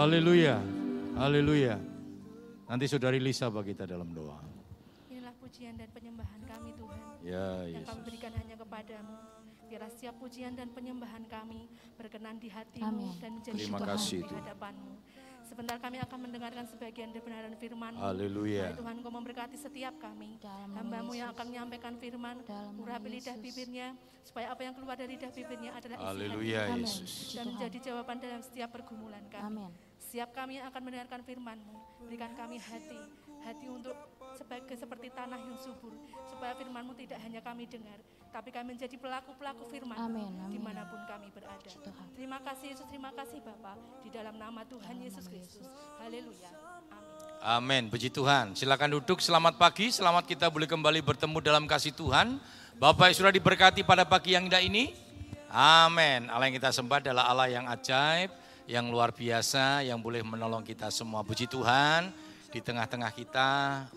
Haleluya. Haleluya. Nanti saudari Lisa bagi kita dalam doa. Inilah pujian dan penyembahan kami Tuhan. Ya, Yang kami Yesus. berikan hanya kepadamu. Biarlah setiap pujian dan penyembahan kami berkenan di hatimu Amin. dan menjadi Terima syukur kasih, di hadapanmu. Sebentar kami akan mendengarkan sebagian kebenaran firman Haleluya. Tuhan kau memberkati setiap kami. Dalam Hambamu yang akan menyampaikan firman. Urapi lidah bibirnya. Supaya apa yang keluar dari lidah bibirnya adalah isi Haleluya. Yesus. dan menjadi jawaban dalam setiap pergumulan kami. Amin. Siap kami yang akan mendengarkan firman-Mu. Berikan kami hati, hati untuk sebagai seperti tanah yang subur. Supaya firman-Mu tidak hanya kami dengar, tapi kami menjadi pelaku-pelaku firman Amin, amin. di mana pun kami berada. Tuhan. Terima kasih Yesus, terima kasih Bapa di dalam nama Tuhan Yesus Kristus. Haleluya. Amin. Amin, puji Tuhan. Silakan duduk, selamat pagi, selamat kita boleh kembali bertemu dalam kasih Tuhan. Bapak yang sudah diberkati pada pagi yang indah ini. Amin. Allah yang kita sembah adalah Allah yang ajaib, yang luar biasa, yang boleh menolong kita semua. Puji Tuhan, di tengah-tengah kita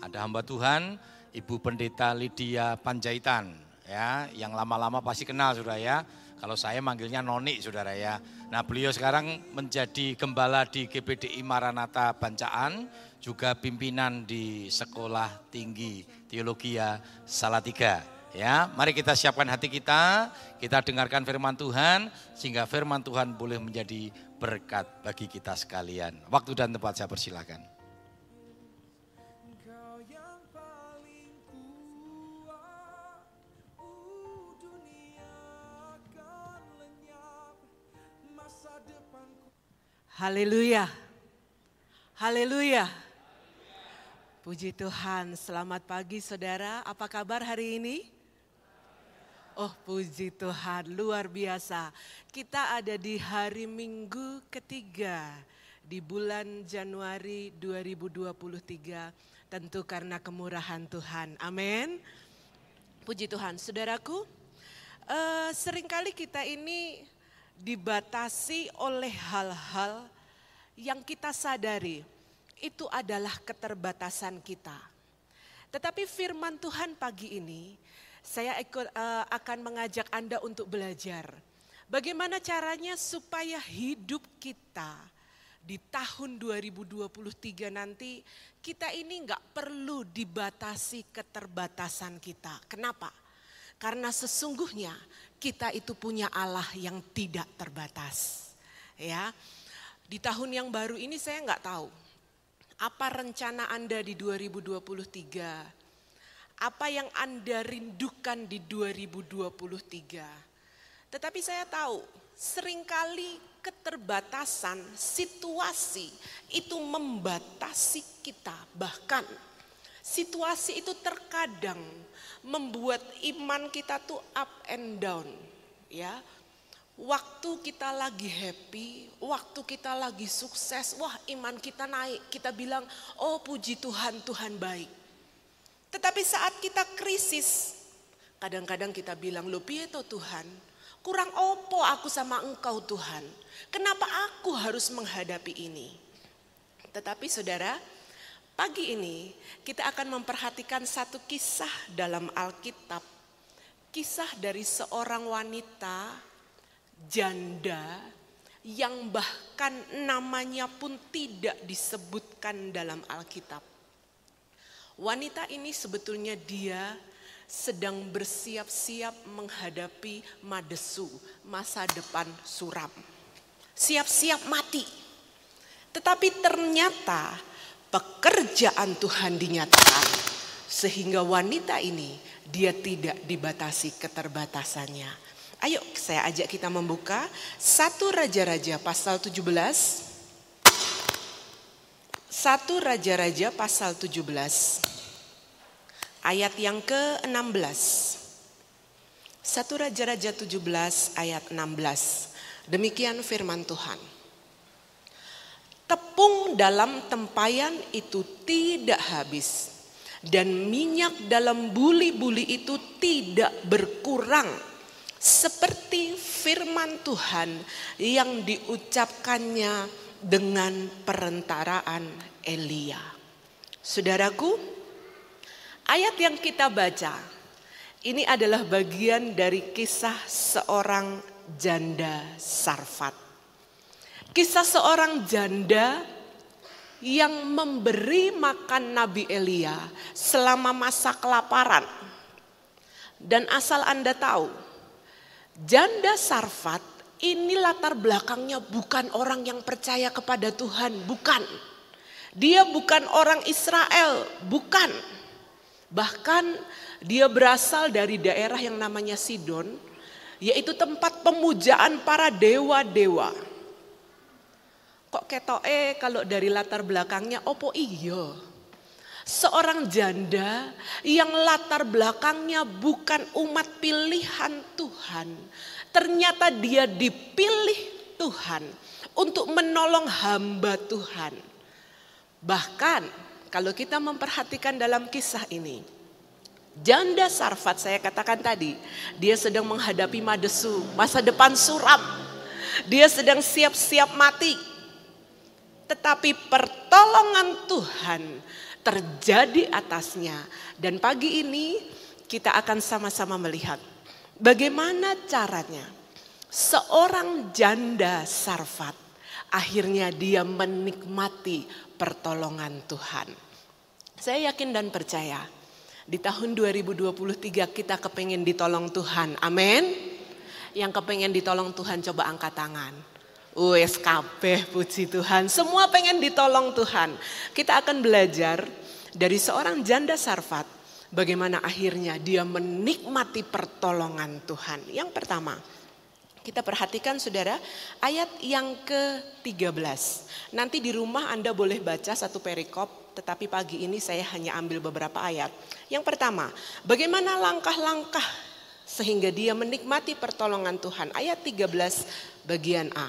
ada hamba Tuhan, Ibu Pendeta Lydia Panjaitan. Ya, yang lama-lama pasti kenal sudah ya. Kalau saya manggilnya Noni saudara ya. Nah beliau sekarang menjadi gembala di GPDI Maranatha Bancaan, juga pimpinan di Sekolah Tinggi Teologia Salatiga. Ya, mari kita siapkan hati kita, kita dengarkan firman Tuhan, sehingga firman Tuhan boleh menjadi berkat bagi kita sekalian. Waktu dan tempat saya persilakan. Engkau yang paling kuat, dunia akan lenyap, masa depanku. Haleluya. Haleluya. Puji Tuhan, selamat pagi saudara. Apa kabar hari ini? Oh puji Tuhan, luar biasa. Kita ada di hari Minggu ketiga di bulan Januari 2023. Tentu karena kemurahan Tuhan. Amin. Puji Tuhan, saudaraku. eh, sering kali kita ini dibatasi oleh hal-hal yang kita sadari itu adalah keterbatasan kita. Tetapi firman Tuhan pagi ini saya ikut, eh, akan mengajak Anda untuk belajar bagaimana caranya supaya hidup kita di tahun 2023 nanti kita ini nggak perlu dibatasi keterbatasan kita. Kenapa? Karena sesungguhnya kita itu punya Allah yang tidak terbatas. Ya, di tahun yang baru ini saya nggak tahu apa rencana Anda di 2023. Apa yang Anda rindukan di 2023. Tetapi saya tahu sering kali keterbatasan situasi itu membatasi kita. Bahkan situasi itu terkadang membuat iman kita tuh up and down. Ya, Waktu kita lagi happy, waktu kita lagi sukses, wah iman kita naik. Kita bilang, oh puji Tuhan, Tuhan baik. Tetapi saat kita krisis, kadang-kadang kita bilang, lo piye toh Tuhan? Kurang opo aku sama engkau Tuhan? Kenapa aku harus menghadapi ini? Tetapi saudara, pagi ini kita akan memperhatikan satu kisah dalam Alkitab. Kisah dari seorang wanita janda yang bahkan namanya pun tidak disebutkan dalam Alkitab. Wanita ini sebetulnya dia sedang bersiap-siap menghadapi madesu, masa depan suram. Siap-siap mati. Tetapi ternyata pekerjaan Tuhan dinyatakan sehingga wanita ini dia tidak dibatasi keterbatasannya. Ayo saya ajak kita membuka satu Raja-Raja pasal 17. Satu Raja-Raja pasal 17. Ayat yang ke-16. Satu Raja-Raja 17 ayat 16. Demikian firman Tuhan. Tepung dalam tempayan itu tidak habis. Dan minyak dalam buli-buli itu tidak berkurang seperti firman Tuhan yang diucapkannya dengan perentaraan Elia. Saudaraku, ayat yang kita baca ini adalah bagian dari kisah seorang janda Sarfat. Kisah seorang janda yang memberi makan Nabi Elia selama masa kelaparan. Dan asal Anda tahu, janda Sarfat ini latar belakangnya bukan orang yang percaya kepada Tuhan, bukan. Dia bukan orang Israel, bukan. Bahkan dia berasal dari daerah yang namanya Sidon, yaitu tempat pemujaan para dewa-dewa. Kok ketoke kalau dari latar belakangnya opo iyo? Seorang janda yang latar belakangnya bukan umat pilihan Tuhan. Ternyata dia dipilih Tuhan untuk menolong hamba Tuhan. Bahkan kalau kita memperhatikan dalam kisah ini, janda Sarfat saya katakan tadi, dia sedang menghadapi madesu, masa depan suram. Dia sedang siap-siap mati. Tetapi pertolongan Tuhan terjadi atasnya. Dan pagi ini kita akan sama-sama melihat bagaimana caranya seorang janda Sarfat akhirnya dia menikmati pertolongan Tuhan. Saya yakin dan percaya di tahun 2023 kita kepengen ditolong Tuhan. Amin. Yang kepengen ditolong Tuhan coba angkat tangan. Wes kabeh puji Tuhan. Semua pengen ditolong Tuhan. Kita akan belajar dari seorang janda Sarfat. Bagaimana akhirnya dia menikmati pertolongan Tuhan. Yang pertama, kita perhatikan saudara ayat yang ke-13. Nanti di rumah Anda boleh baca satu perikop, tetapi pagi ini saya hanya ambil beberapa ayat. Yang pertama, bagaimana langkah-langkah sehingga dia menikmati pertolongan Tuhan. Ayat 13 bagian A.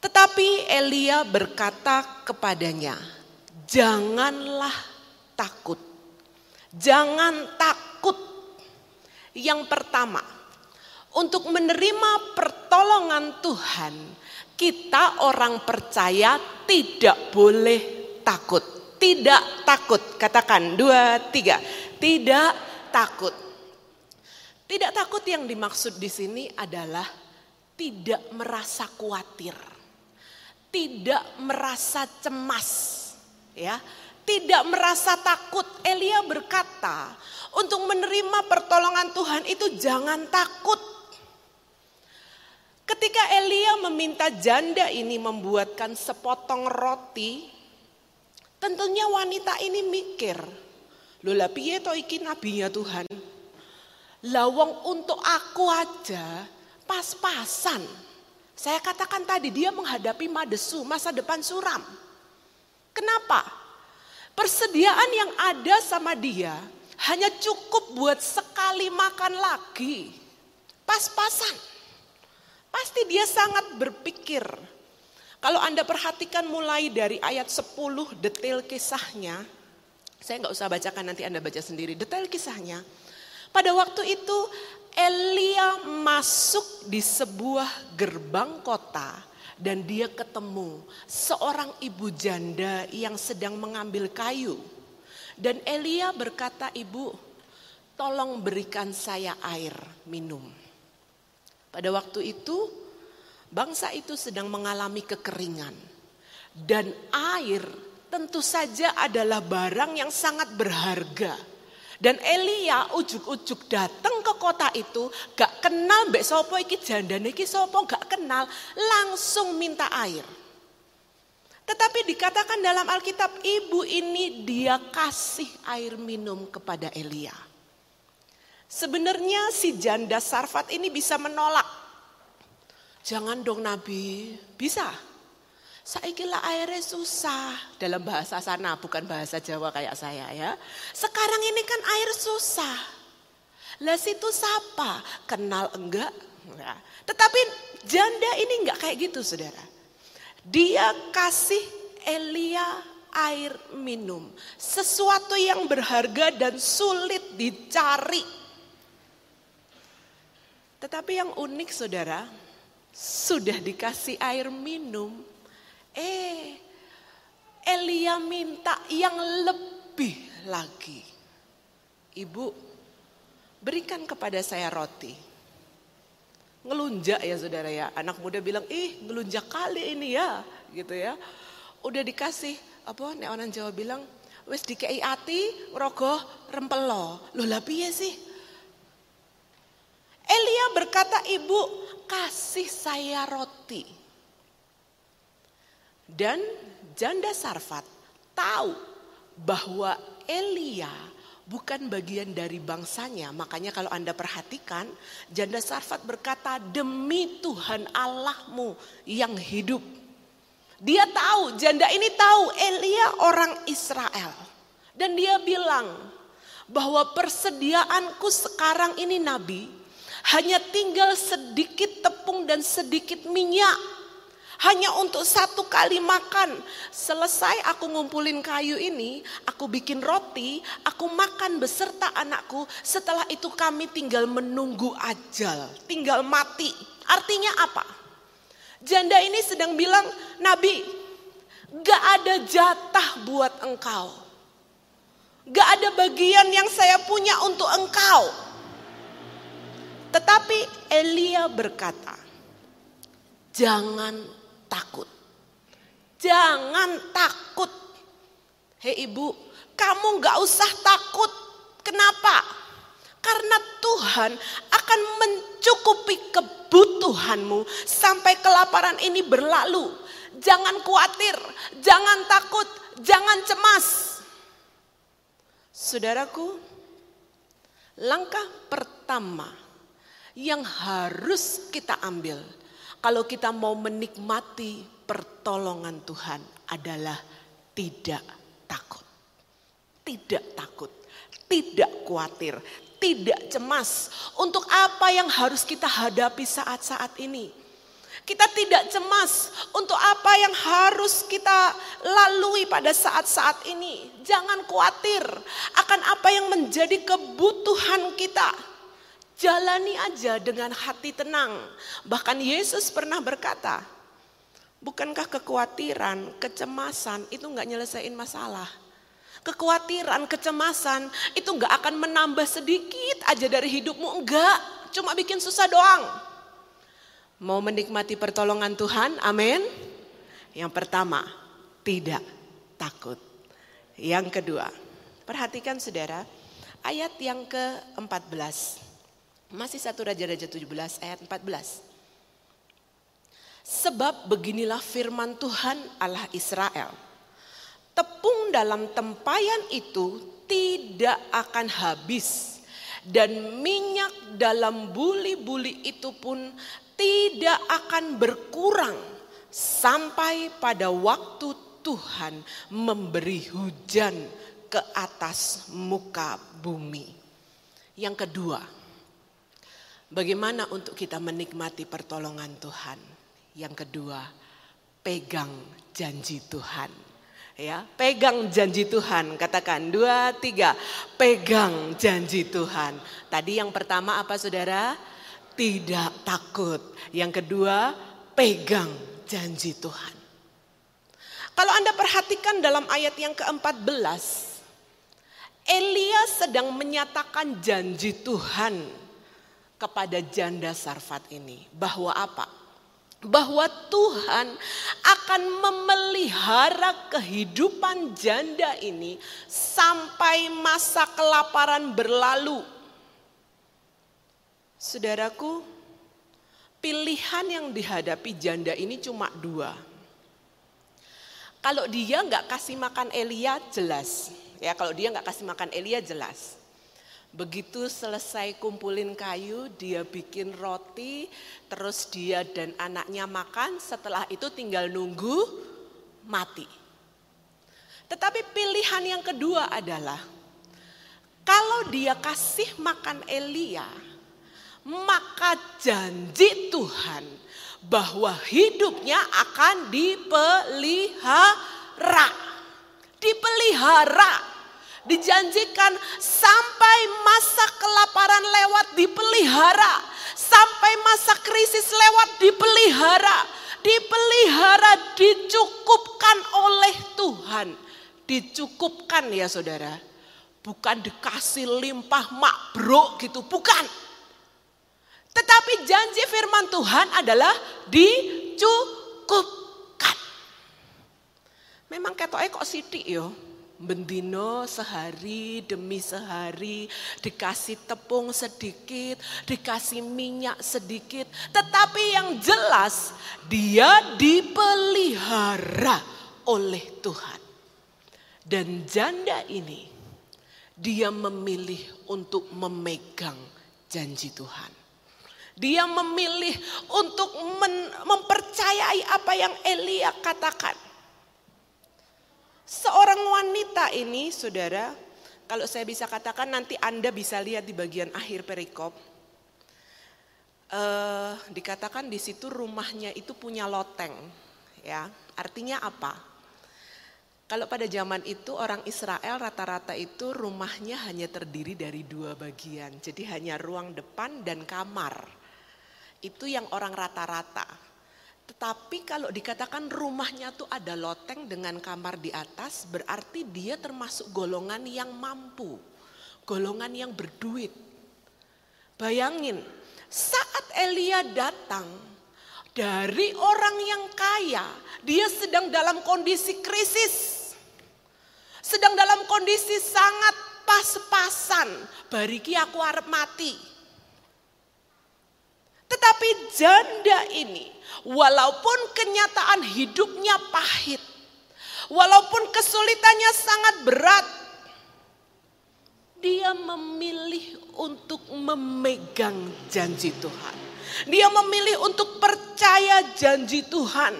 Tetapi Elia berkata kepadanya, "Janganlah takut. Jangan takut." Yang pertama, untuk menerima pertolongan Tuhan, kita orang percaya tidak boleh takut. Tidak takut, katakan dua, tiga. Tidak takut. Tidak takut yang dimaksud di sini adalah tidak merasa khawatir tidak merasa cemas, ya, tidak merasa takut. Elia berkata, untuk menerima pertolongan Tuhan itu jangan takut. Ketika Elia meminta janda ini membuatkan sepotong roti, tentunya wanita ini mikir, Lola piye to iki nabinya Tuhan? Lawang untuk aku aja pas-pasan saya katakan tadi dia menghadapi madesu, masa depan suram. Kenapa? Persediaan yang ada sama dia hanya cukup buat sekali makan lagi. Pas-pasan. Pasti dia sangat berpikir. Kalau Anda perhatikan mulai dari ayat 10 detail kisahnya. Saya nggak usah bacakan nanti Anda baca sendiri detail kisahnya. Pada waktu itu Elia masuk di sebuah gerbang kota dan dia ketemu seorang ibu janda yang sedang mengambil kayu. Dan Elia berkata, "Ibu, tolong berikan saya air minum." Pada waktu itu, bangsa itu sedang mengalami kekeringan, dan air tentu saja adalah barang yang sangat berharga dan Elia ujuk-ujuk datang ke kota itu, gak kenal mbak sopo iki janda iki sopo gak kenal, langsung minta air. Tetapi dikatakan dalam Alkitab, ibu ini dia kasih air minum kepada Elia. Sebenarnya si janda Sarfat ini bisa menolak. Jangan dong Nabi, bisa. Saikilah airnya susah dalam bahasa sana, bukan bahasa Jawa kayak saya ya. Sekarang ini kan air susah. Lah situ siapa? Kenal enggak? Ya. Tetapi janda ini enggak kayak gitu saudara. Dia kasih Elia air minum. Sesuatu yang berharga dan sulit dicari. Tetapi yang unik saudara, sudah dikasih air minum, Eh, Elia minta yang lebih lagi. Ibu, berikan kepada saya roti. Ngelunjak ya saudara ya. Anak muda bilang, ih ngelunjak kali ini ya, gitu ya. Udah dikasih, apa nek orang Jawa bilang, wis dikei ati, rogo rempelo. Loh lah piye sih? Elia berkata, ibu kasih saya roti. Dan janda Sarfat tahu bahwa Elia bukan bagian dari bangsanya. Makanya kalau Anda perhatikan, janda Sarfat berkata, demi Tuhan Allahmu yang hidup. Dia tahu, janda ini tahu Elia orang Israel. Dan dia bilang bahwa persediaanku sekarang ini nabi hanya tinggal sedikit tepung dan sedikit minyak hanya untuk satu kali makan. Selesai aku ngumpulin kayu ini, aku bikin roti, aku makan beserta anakku. Setelah itu kami tinggal menunggu ajal, tinggal mati. Artinya apa? Janda ini sedang bilang, Nabi, gak ada jatah buat engkau. Gak ada bagian yang saya punya untuk engkau. Tetapi Elia berkata, jangan takut. Jangan takut. Hei ibu, kamu gak usah takut. Kenapa? Karena Tuhan akan mencukupi kebutuhanmu sampai kelaparan ini berlalu. Jangan khawatir, jangan takut, jangan cemas. Saudaraku, langkah pertama yang harus kita ambil kalau kita mau menikmati pertolongan Tuhan adalah tidak takut. Tidak takut, tidak khawatir, tidak cemas untuk apa yang harus kita hadapi saat-saat ini. Kita tidak cemas untuk apa yang harus kita lalui pada saat-saat ini. Jangan khawatir akan apa yang menjadi kebutuhan kita Jalani aja dengan hati tenang. Bahkan Yesus pernah berkata, bukankah kekhawatiran, kecemasan itu nggak nyelesain masalah. Kekhawatiran, kecemasan itu nggak akan menambah sedikit aja dari hidupmu. Enggak, cuma bikin susah doang. Mau menikmati pertolongan Tuhan, amin. Yang pertama, tidak takut. Yang kedua, perhatikan saudara, ayat yang ke-14. Masih satu Raja-Raja 17 ayat 14. Sebab beginilah firman Tuhan Allah Israel. Tepung dalam tempayan itu tidak akan habis. Dan minyak dalam buli-buli itu pun tidak akan berkurang. Sampai pada waktu Tuhan memberi hujan ke atas muka bumi. Yang kedua, Bagaimana untuk kita menikmati pertolongan Tuhan? Yang kedua, pegang janji Tuhan. Ya, pegang janji Tuhan. Katakan dua, tiga, pegang janji Tuhan. Tadi yang pertama apa saudara? Tidak takut. Yang kedua, pegang janji Tuhan. Kalau Anda perhatikan dalam ayat yang ke-14, Elia sedang menyatakan janji Tuhan kepada janda Sarfat ini. Bahwa apa? Bahwa Tuhan akan memelihara kehidupan janda ini sampai masa kelaparan berlalu. Saudaraku, pilihan yang dihadapi janda ini cuma dua. Kalau dia nggak kasih makan Elia jelas, ya kalau dia nggak kasih makan Elia jelas. Begitu selesai kumpulin kayu, dia bikin roti, terus dia dan anaknya makan, setelah itu tinggal nunggu mati. Tetapi pilihan yang kedua adalah, kalau dia kasih makan Elia, maka janji Tuhan bahwa hidupnya akan dipelihara. Dipelihara Dijanjikan sampai masa kelaparan lewat dipelihara. Sampai masa krisis lewat dipelihara. Dipelihara, dicukupkan oleh Tuhan. Dicukupkan ya saudara. Bukan dikasih limpah mak bro gitu, bukan. Tetapi janji firman Tuhan adalah dicukupkan. Memang ketoknya kok sidik yo. Bendino sehari demi sehari dikasih tepung sedikit, dikasih minyak sedikit. Tetapi yang jelas dia dipelihara oleh Tuhan. Dan janda ini dia memilih untuk memegang janji Tuhan. Dia memilih untuk mempercayai apa yang Elia katakan. Seorang wanita ini, saudara, kalau saya bisa katakan nanti Anda bisa lihat di bagian akhir perikop. Uh, dikatakan di situ rumahnya itu punya loteng, ya. Artinya apa? Kalau pada zaman itu orang Israel rata-rata itu rumahnya hanya terdiri dari dua bagian. Jadi hanya ruang depan dan kamar. Itu yang orang rata-rata. Tetapi kalau dikatakan rumahnya tuh ada loteng dengan kamar di atas, berarti dia termasuk golongan yang mampu, golongan yang berduit. Bayangin, saat Elia datang dari orang yang kaya, dia sedang dalam kondisi krisis, sedang dalam kondisi sangat pas-pasan. Bariki aku harap mati. Tetapi janda ini Walaupun kenyataan hidupnya pahit, walaupun kesulitannya sangat berat, dia memilih untuk memegang janji Tuhan. Dia memilih untuk percaya janji Tuhan.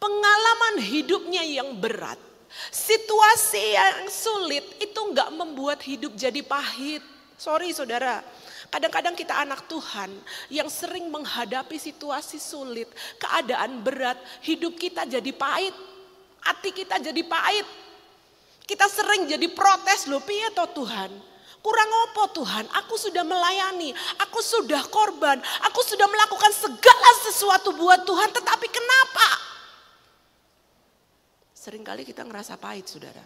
Pengalaman hidupnya yang berat, situasi yang sulit itu enggak membuat hidup jadi pahit. Sorry saudara, Kadang-kadang kita anak Tuhan yang sering menghadapi situasi sulit, keadaan berat, hidup kita jadi pahit, hati kita jadi pahit. Kita sering jadi protes loh, piye toh Tuhan? Kurang opo Tuhan? Aku sudah melayani, aku sudah korban, aku sudah melakukan segala sesuatu buat Tuhan, tetapi kenapa? Seringkali kita ngerasa pahit, saudara.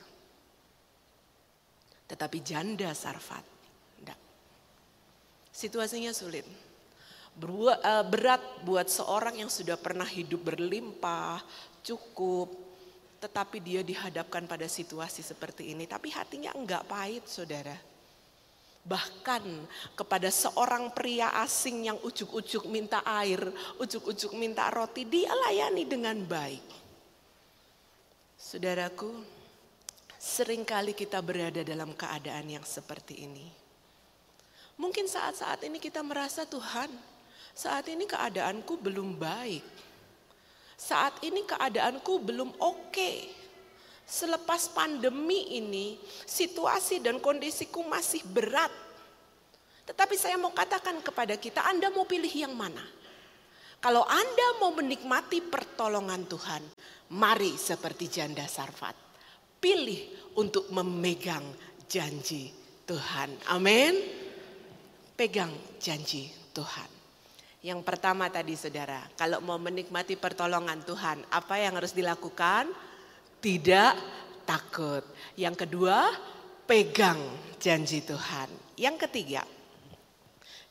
Tetapi janda Sarfat Situasinya sulit. Eh, berat buat seorang yang sudah pernah hidup berlimpah, cukup, tetapi dia dihadapkan pada situasi seperti ini. Tapi hatinya enggak pahit saudara. Bahkan kepada seorang pria asing yang ujuk-ujuk minta air, ujuk-ujuk minta roti, dia layani dengan baik. Saudaraku, sering kali kita berada dalam keadaan yang seperti ini. Mungkin saat-saat ini kita merasa Tuhan, saat ini keadaanku belum baik. Saat ini keadaanku belum oke. Okay. Selepas pandemi ini, situasi dan kondisiku masih berat. Tetapi saya mau katakan kepada kita, Anda mau pilih yang mana? Kalau Anda mau menikmati pertolongan Tuhan, mari seperti janda Sarfat. Pilih untuk memegang janji Tuhan. Amin pegang janji Tuhan. Yang pertama tadi saudara, kalau mau menikmati pertolongan Tuhan, apa yang harus dilakukan? Tidak takut. Yang kedua, pegang janji Tuhan. Yang ketiga,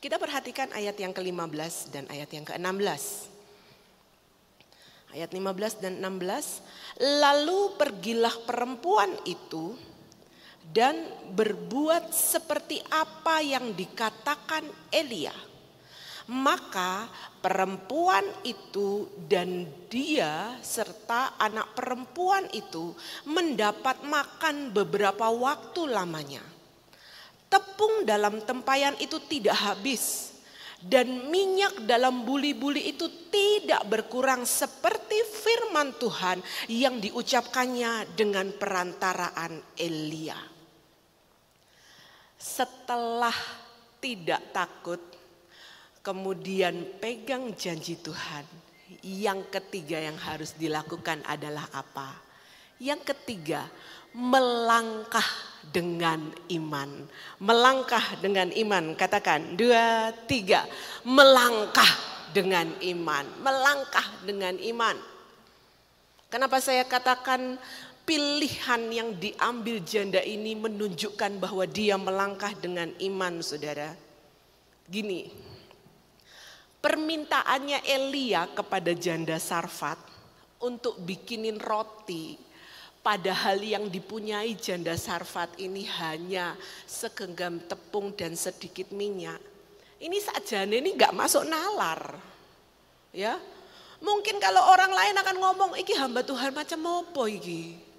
kita perhatikan ayat yang ke-15 dan ayat yang ke-16. Ayat 15 dan 16, lalu pergilah perempuan itu dan berbuat seperti apa yang dikatakan Elia. Maka perempuan itu dan dia serta anak perempuan itu mendapat makan beberapa waktu lamanya. Tepung dalam tempayan itu tidak habis dan minyak dalam buli-buli itu tidak berkurang seperti firman Tuhan yang diucapkannya dengan perantaraan Elia setelah tidak takut, kemudian pegang janji Tuhan. Yang ketiga yang harus dilakukan adalah apa? Yang ketiga, melangkah dengan iman. Melangkah dengan iman, katakan dua, tiga. Melangkah dengan iman, melangkah dengan iman. Kenapa saya katakan pilihan yang diambil janda ini menunjukkan bahwa dia melangkah dengan iman saudara. Gini, permintaannya Elia kepada janda Sarfat untuk bikinin roti padahal yang dipunyai janda Sarfat ini hanya segenggam tepung dan sedikit minyak. Ini saja ini nggak masuk nalar. Ya. Mungkin kalau orang lain akan ngomong, iki hamba Tuhan macam apa iki?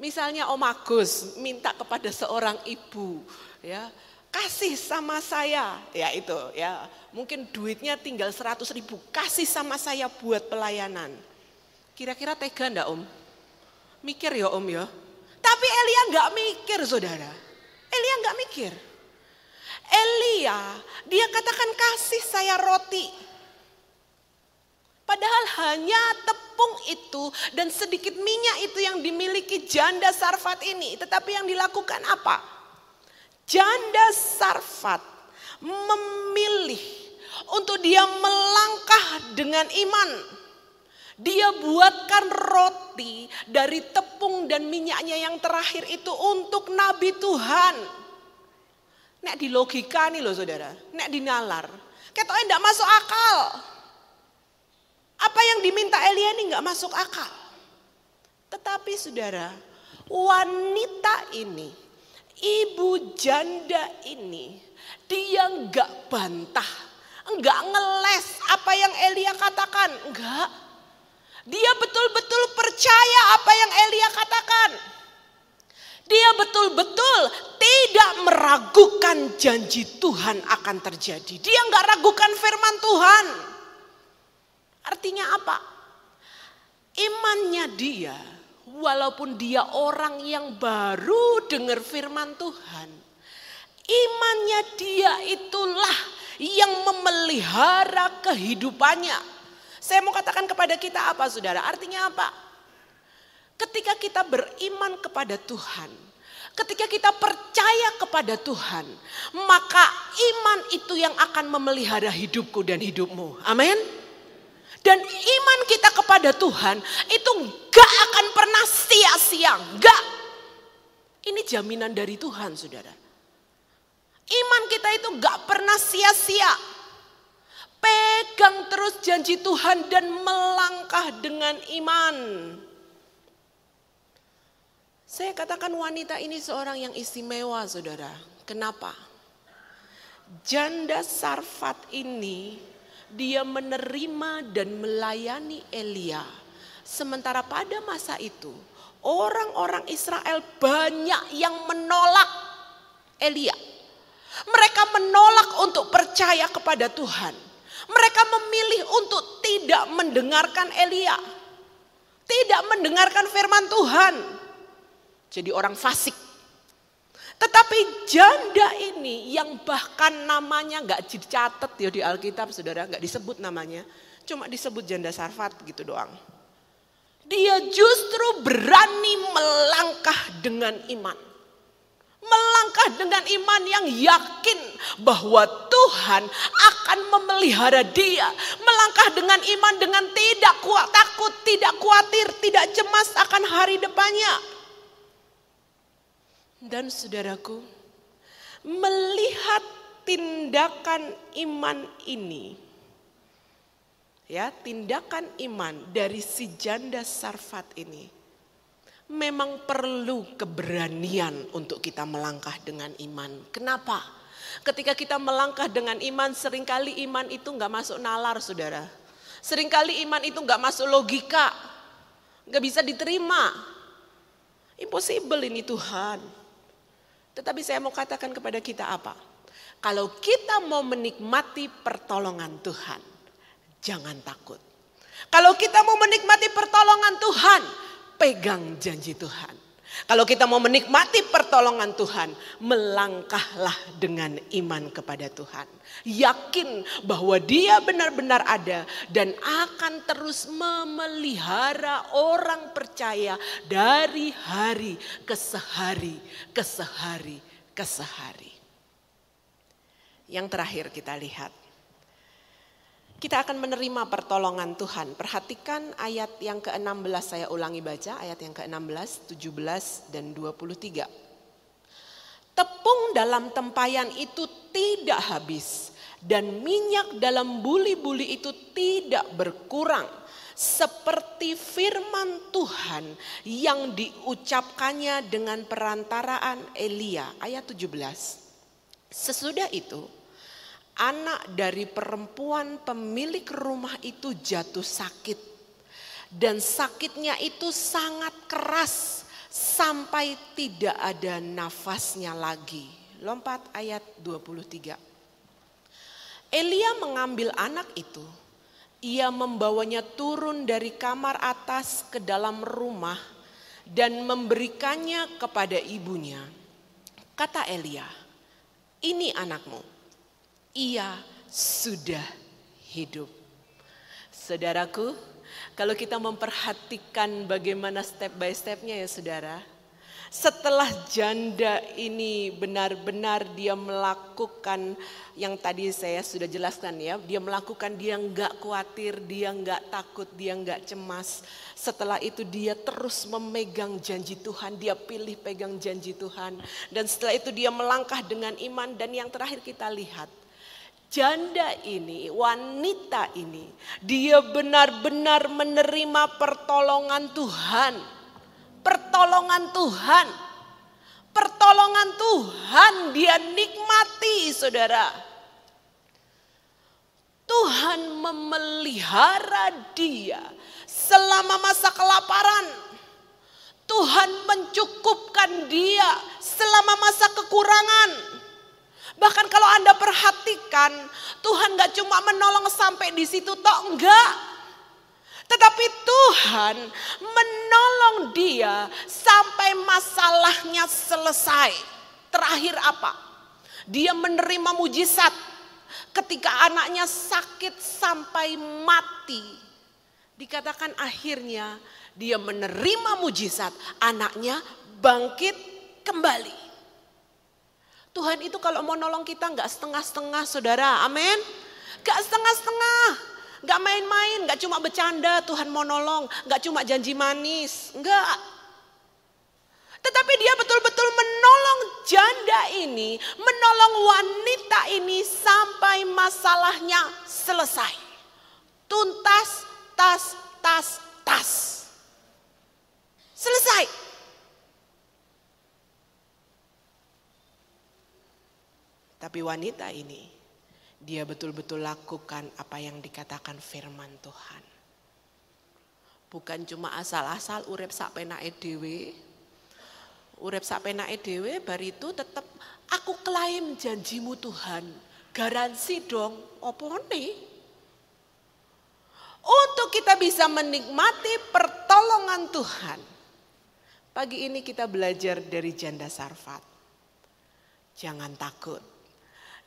Misalnya Om Agus minta kepada seorang ibu, ya kasih sama saya, ya itu ya mungkin duitnya tinggal 100 ribu, kasih sama saya buat pelayanan. Kira-kira tega enggak om? Mikir ya om ya. Tapi Elia nggak mikir saudara. Elia nggak mikir. Elia dia katakan kasih saya roti. Padahal hanya tepung itu dan sedikit minyak itu yang dimiliki janda Sarfat ini. Tetapi yang dilakukan apa? Janda Sarfat memilih untuk dia melangkah dengan iman. Dia buatkan roti dari tepung dan minyaknya yang terakhir itu untuk Nabi Tuhan. Nek di logika nih loh saudara, nek dinalar. Ketoknya tidak masuk akal. Apa yang diminta Elia ini nggak masuk akal. Tetapi saudara, wanita ini, ibu janda ini, dia nggak bantah, nggak ngeles apa yang Elia katakan, enggak. Dia betul-betul percaya apa yang Elia katakan. Dia betul-betul tidak meragukan janji Tuhan akan terjadi. Dia nggak ragukan firman Tuhan. Artinya apa? Imannya dia, walaupun dia orang yang baru dengar firman Tuhan. Imannya dia itulah yang memelihara kehidupannya. Saya mau katakan kepada kita apa saudara? Artinya apa? Ketika kita beriman kepada Tuhan, ketika kita percaya kepada Tuhan, maka iman itu yang akan memelihara hidupku dan hidupmu. Amin. Dan iman kita kepada Tuhan itu gak akan pernah sia-sia, gak. Ini jaminan dari Tuhan, saudara. Iman kita itu gak pernah sia-sia. Pegang terus janji Tuhan dan melangkah dengan iman. Saya katakan wanita ini seorang yang istimewa, saudara. Kenapa? Janda Sarfat ini dia menerima dan melayani Elia. Sementara pada masa itu orang-orang Israel banyak yang menolak Elia. Mereka menolak untuk percaya kepada Tuhan. Mereka memilih untuk tidak mendengarkan Elia. Tidak mendengarkan firman Tuhan. Jadi orang fasik. Tetapi janda ini yang bahkan namanya nggak dicatat ya di Alkitab saudara, nggak disebut namanya. Cuma disebut janda Sarfat gitu doang. Dia justru berani melangkah dengan iman. Melangkah dengan iman yang yakin bahwa Tuhan akan memelihara dia. Melangkah dengan iman dengan tidak kuat, takut, tidak khawatir, tidak cemas akan hari depannya. Dan saudaraku, melihat tindakan iman ini, ya, tindakan iman dari si janda Sarfat ini, memang perlu keberanian untuk kita melangkah dengan iman. Kenapa? Ketika kita melangkah dengan iman, sering kali iman itu nggak masuk nalar, saudara. Seringkali iman itu nggak masuk logika, nggak bisa diterima. Impossible ini Tuhan. Tetapi saya mau katakan kepada kita apa? Kalau kita mau menikmati pertolongan Tuhan, jangan takut. Kalau kita mau menikmati pertolongan Tuhan, pegang janji Tuhan. Kalau kita mau menikmati pertolongan Tuhan, melangkahlah dengan iman kepada Tuhan. Yakin bahwa Dia benar-benar ada dan akan terus memelihara orang percaya dari hari ke sehari, ke sehari, ke sehari. Yang terakhir kita lihat kita akan menerima pertolongan Tuhan. Perhatikan ayat yang ke-16 saya ulangi baca, ayat yang ke-16, 17 dan 23. Tepung dalam tempayan itu tidak habis dan minyak dalam buli-buli itu tidak berkurang seperti firman Tuhan yang diucapkannya dengan perantaraan Elia ayat 17. Sesudah itu anak dari perempuan pemilik rumah itu jatuh sakit dan sakitnya itu sangat keras sampai tidak ada nafasnya lagi. Lompat ayat 23. Elia mengambil anak itu. Ia membawanya turun dari kamar atas ke dalam rumah dan memberikannya kepada ibunya. Kata Elia, "Ini anakmu. Ia sudah hidup." Saudaraku, kalau kita memperhatikan bagaimana step by stepnya ya saudara, setelah janda ini benar-benar dia melakukan yang tadi saya sudah jelaskan ya, dia melakukan dia nggak khawatir, dia nggak takut, dia nggak cemas. Setelah itu dia terus memegang janji Tuhan, dia pilih pegang janji Tuhan. Dan setelah itu dia melangkah dengan iman dan yang terakhir kita lihat janda ini, wanita ini, dia benar-benar menerima pertolongan Tuhan pertolongan Tuhan. Pertolongan Tuhan dia nikmati saudara. Tuhan memelihara dia selama masa kelaparan. Tuhan mencukupkan dia selama masa kekurangan. Bahkan kalau Anda perhatikan, Tuhan gak cuma menolong sampai di situ toh enggak. Tetapi Tuhan menolong dia sampai masalahnya selesai. Terakhir apa? Dia menerima mujizat ketika anaknya sakit sampai mati. Dikatakan akhirnya dia menerima mujizat, anaknya bangkit kembali. Tuhan itu kalau mau nolong kita nggak setengah-setengah saudara, amin. Gak setengah-setengah. Gak main-main, gak cuma bercanda Tuhan mau nolong, gak cuma janji manis, enggak. Tetapi dia betul-betul menolong janda ini, menolong wanita ini sampai masalahnya selesai. Tuntas, tas, tas, tas. Selesai. Tapi wanita ini dia betul-betul lakukan apa yang dikatakan firman Tuhan. Bukan cuma asal-asal urep sak penake. Urep sak penake dhewe bar itu tetap aku klaim janjimu Tuhan. Garansi dong, opo? Untuk kita bisa menikmati pertolongan Tuhan. Pagi ini kita belajar dari janda Sarfat. Jangan takut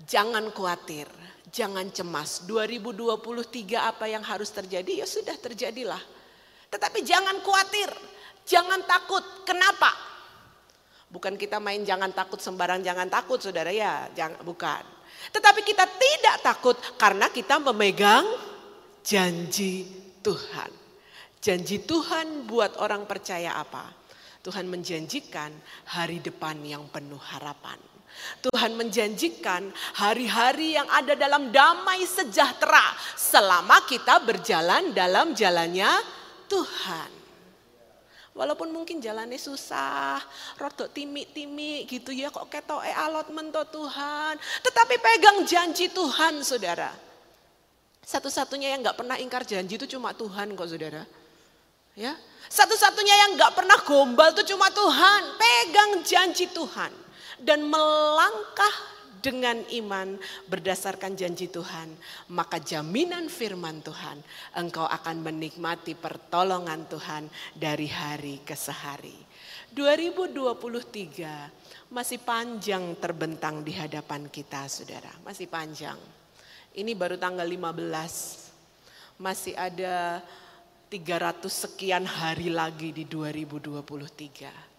Jangan khawatir, jangan cemas. 2023 apa yang harus terjadi ya sudah terjadilah. Tetapi jangan khawatir, jangan takut. Kenapa? Bukan kita main jangan takut sembarang jangan takut saudara ya, jangan bukan. Tetapi kita tidak takut karena kita memegang janji Tuhan. Janji Tuhan buat orang percaya apa? Tuhan menjanjikan hari depan yang penuh harapan. Tuhan menjanjikan hari-hari yang ada dalam damai sejahtera selama kita berjalan dalam jalannya Tuhan. Walaupun mungkin jalannya susah, rodok timi-timi gitu ya kok ketok e alot mento Tuhan. Tetapi pegang janji Tuhan saudara. Satu-satunya yang gak pernah ingkar janji itu cuma Tuhan kok saudara. Ya, Satu-satunya yang gak pernah gombal itu cuma Tuhan. Pegang janji Tuhan dan melangkah dengan iman berdasarkan janji Tuhan, maka jaminan firman Tuhan, engkau akan menikmati pertolongan Tuhan dari hari ke sehari. 2023 masih panjang terbentang di hadapan kita saudara, masih panjang. Ini baru tanggal 15, masih ada 300 sekian hari lagi di 2023.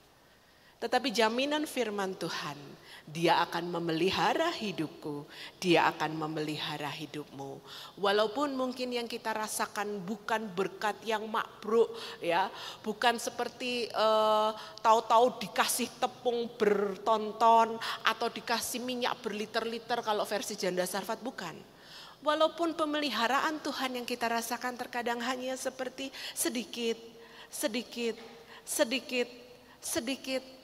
Tetapi jaminan firman Tuhan, dia akan memelihara hidupku, dia akan memelihara hidupmu. Walaupun mungkin yang kita rasakan bukan berkat yang makbruk ya, bukan seperti uh, tahu-tahu dikasih tepung bertonton atau dikasih minyak berliter-liter kalau versi janda sarfat bukan. Walaupun pemeliharaan Tuhan yang kita rasakan terkadang hanya seperti sedikit, sedikit, sedikit, sedikit,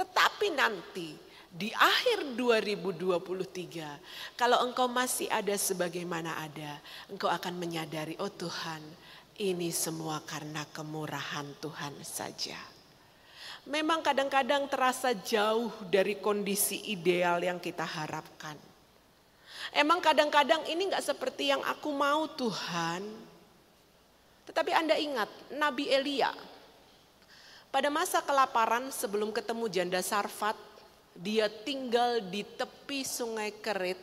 tetapi nanti di akhir 2023, kalau engkau masih ada sebagaimana ada, engkau akan menyadari, oh Tuhan, ini semua karena kemurahan Tuhan saja. Memang kadang-kadang terasa jauh dari kondisi ideal yang kita harapkan. Emang kadang-kadang ini nggak seperti yang aku mau Tuhan. Tetapi Anda ingat, Nabi Elia pada masa kelaparan sebelum ketemu janda Sarfat, dia tinggal di tepi sungai Kerit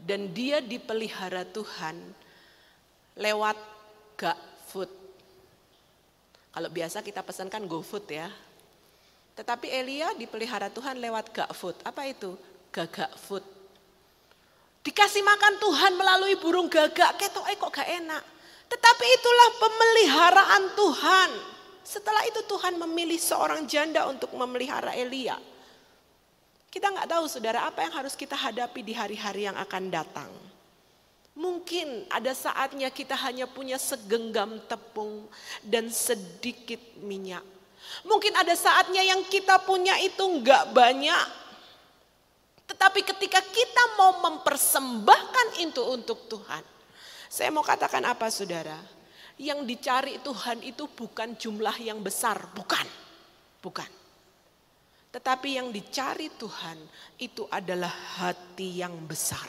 dan dia dipelihara Tuhan lewat food. Kalau biasa kita pesankan GoFood ya. Tetapi Elia dipelihara Tuhan lewat food. Apa itu? Gagak food. Dikasih makan Tuhan melalui burung gagak, ketok eh kok gak enak. Tetapi itulah pemeliharaan Tuhan. Setelah itu Tuhan memilih seorang janda untuk memelihara Elia. Kita nggak tahu saudara apa yang harus kita hadapi di hari-hari yang akan datang. Mungkin ada saatnya kita hanya punya segenggam tepung dan sedikit minyak. Mungkin ada saatnya yang kita punya itu nggak banyak. Tetapi ketika kita mau mempersembahkan itu untuk Tuhan. Saya mau katakan apa saudara? Yang dicari Tuhan itu bukan jumlah yang besar, bukan. Bukan. Tetapi yang dicari Tuhan itu adalah hati yang besar.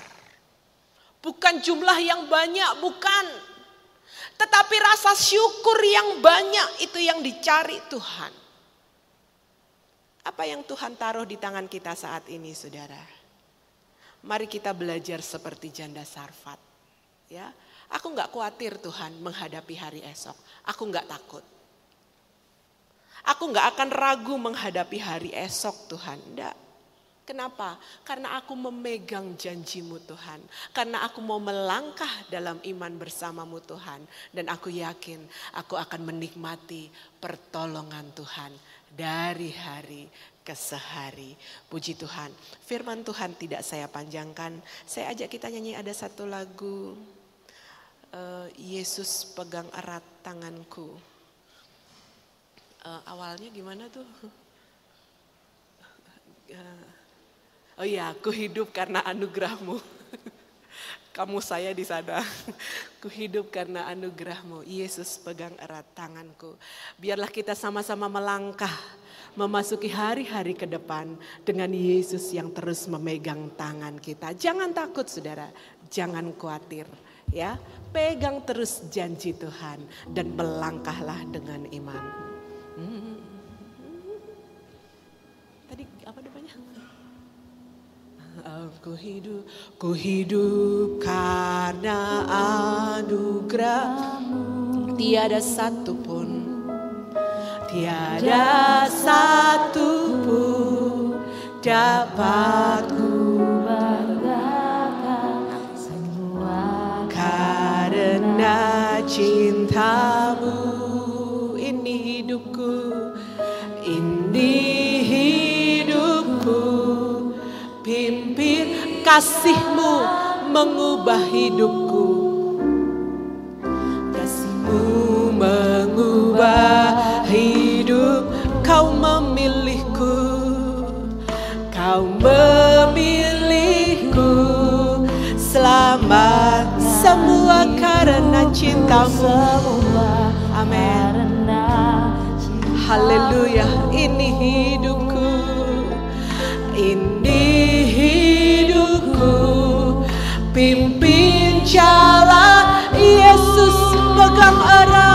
Bukan jumlah yang banyak, bukan. Tetapi rasa syukur yang banyak itu yang dicari Tuhan. Apa yang Tuhan taruh di tangan kita saat ini, saudara? Mari kita belajar seperti janda Sarfat. Ya, Aku nggak khawatir Tuhan menghadapi hari esok. Aku nggak takut. Aku nggak akan ragu menghadapi hari esok Tuhan. Enggak. Kenapa? Karena aku memegang janjimu Tuhan. Karena aku mau melangkah dalam iman bersamamu Tuhan. Dan aku yakin aku akan menikmati pertolongan Tuhan dari hari ke sehari. Puji Tuhan. Firman Tuhan tidak saya panjangkan. Saya ajak kita nyanyi ada satu lagu uh, Yesus pegang erat tanganku. Uh, awalnya gimana tuh? Uh, oh iya, aku hidup karena anugerahmu. Kamu saya di sana. Ku hidup karena anugerahmu. Yesus pegang erat tanganku. Biarlah kita sama-sama melangkah memasuki hari-hari ke depan dengan Yesus yang terus memegang tangan kita. Jangan takut saudara, jangan khawatir ya pegang terus janji Tuhan dan melangkahlah dengan iman. Hmm. Tadi apa namanya? Aku hidup, ku hidup karena anugerahmu. Tiada satu pun, tiada satu pun dapat cintamu. Ini hidupku ini hidupku. Pimpin kasihmu mengubah hidupku karena cintamu. Amin. Haleluya, ini hidupku. Ini hidupku. Pimpin jalan Yesus pegang erat.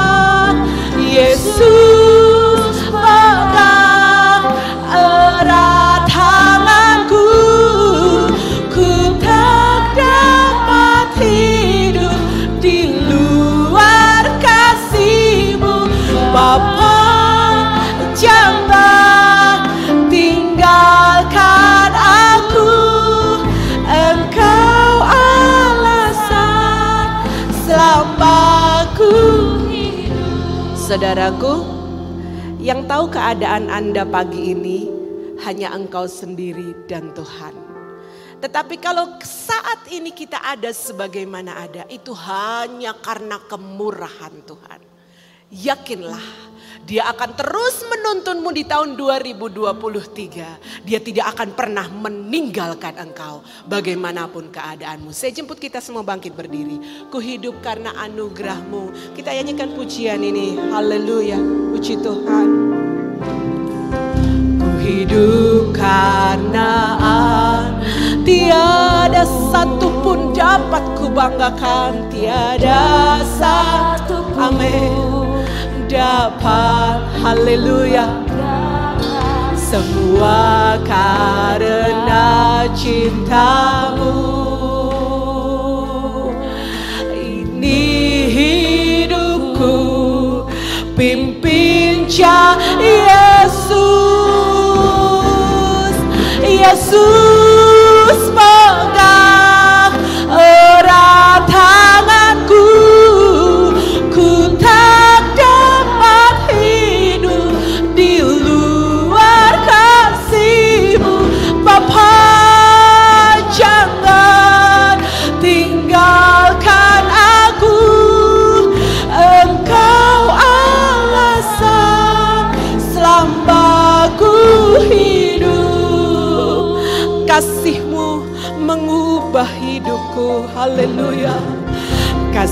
Saudaraku, yang tahu keadaan Anda pagi ini hanya Engkau sendiri dan Tuhan. Tetapi kalau saat ini kita ada sebagaimana ada, itu hanya karena kemurahan Tuhan. Yakinlah, dia akan terus menuntunmu di tahun 2023. Dia tidak akan pernah meninggalkan engkau bagaimanapun keadaanmu. Saya jemput kita semua bangkit berdiri. Ku hidup karena anugerahmu. Kita nyanyikan pujian ini. Haleluya. Puji Tuhan. Ku hidup karena tiada satu pun dapat ku banggakan. Tiada satu Amin dapat haleluya. Semua karena cintamu. Ini hidupku pimpin Yesus. Yesus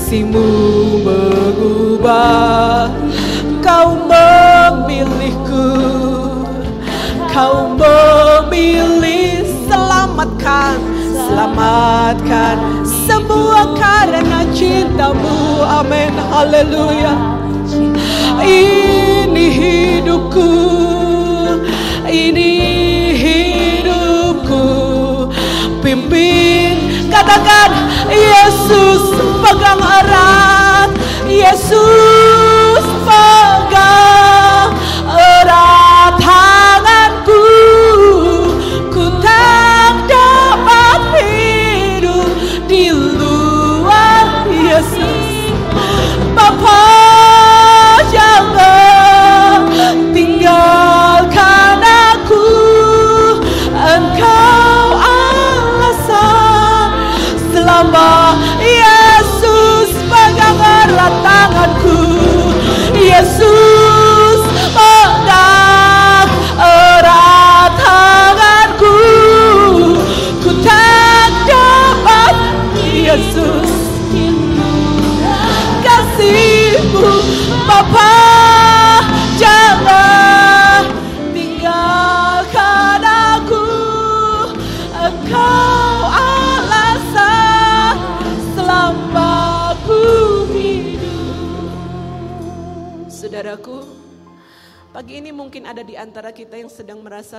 Kasihmu mengubah. Kau memilihku Kau memilih selamatkan Selamatkan semua karena cintamu. Amin. Haleluya. Ini hidupku Ini hidupku. Pimpin Katakan Yesus pegang erat. Yesus pegang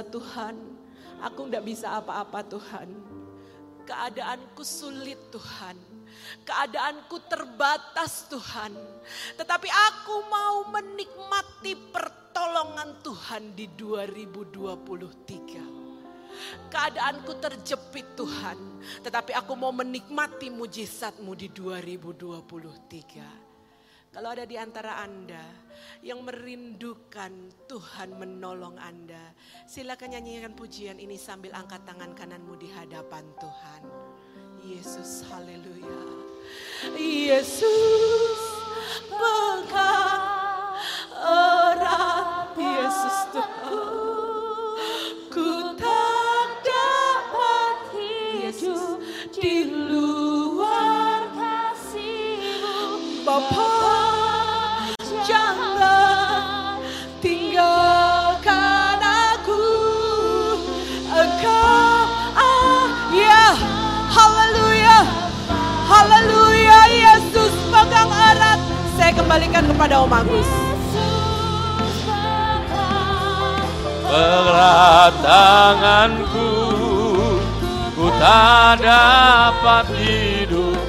Tuhan Aku tidak bisa apa-apa Tuhan Keadaanku sulit Tuhan Keadaanku terbatas Tuhan. Tetapi aku mau menikmati pertolongan Tuhan di 2023. Keadaanku terjepit Tuhan. Tetapi aku mau menikmati mujizatmu di 2023. Kalau ada di antara Anda yang merindukan Tuhan menolong Anda, silakan nyanyikan pujian ini sambil angkat tangan kananmu di hadapan Tuhan. Yesus, haleluya. Yesus, pegang erat Yesus Tuhan. Kembalikan kepada Om Agus. Erat tanganku Ku tak dapat hidup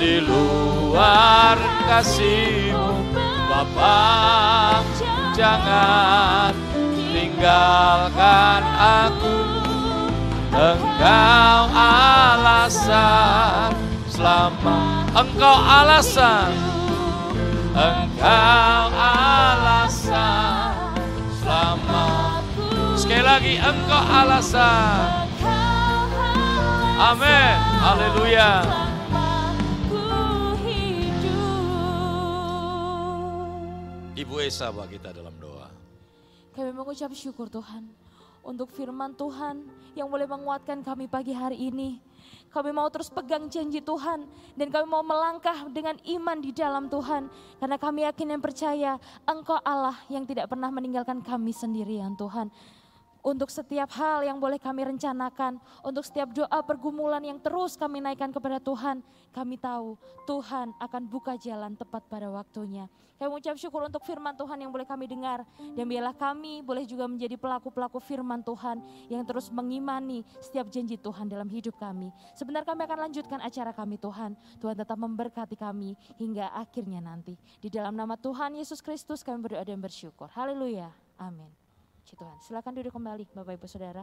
di luar kasihmu. Bapa jangan tinggalkan aku. Engkau alasan selama Engkau alasan Engkau alasan selamatku. Sekali lagi, Engkau alasan. Amin. Haleluya. Ibu Esa bawa kita dalam doa. Kami mengucap syukur Tuhan untuk firman Tuhan yang boleh menguatkan kami pagi hari ini. Kami mau terus pegang janji Tuhan dan kami mau melangkah dengan iman di dalam Tuhan. Karena kami yakin dan percaya Engkau Allah yang tidak pernah meninggalkan kami sendirian Tuhan untuk setiap hal yang boleh kami rencanakan, untuk setiap doa pergumulan yang terus kami naikkan kepada Tuhan, kami tahu Tuhan akan buka jalan tepat pada waktunya. Kami mengucap syukur untuk firman Tuhan yang boleh kami dengar, dan biarlah kami boleh juga menjadi pelaku-pelaku firman Tuhan yang terus mengimani setiap janji Tuhan dalam hidup kami. Sebentar kami akan lanjutkan acara kami Tuhan. Tuhan tetap memberkati kami hingga akhirnya nanti. Di dalam nama Tuhan Yesus Kristus kami berdoa dan bersyukur. Haleluya. Amin. Puji Tuhan. Silakan duduk kembali Bapak Ibu Saudara.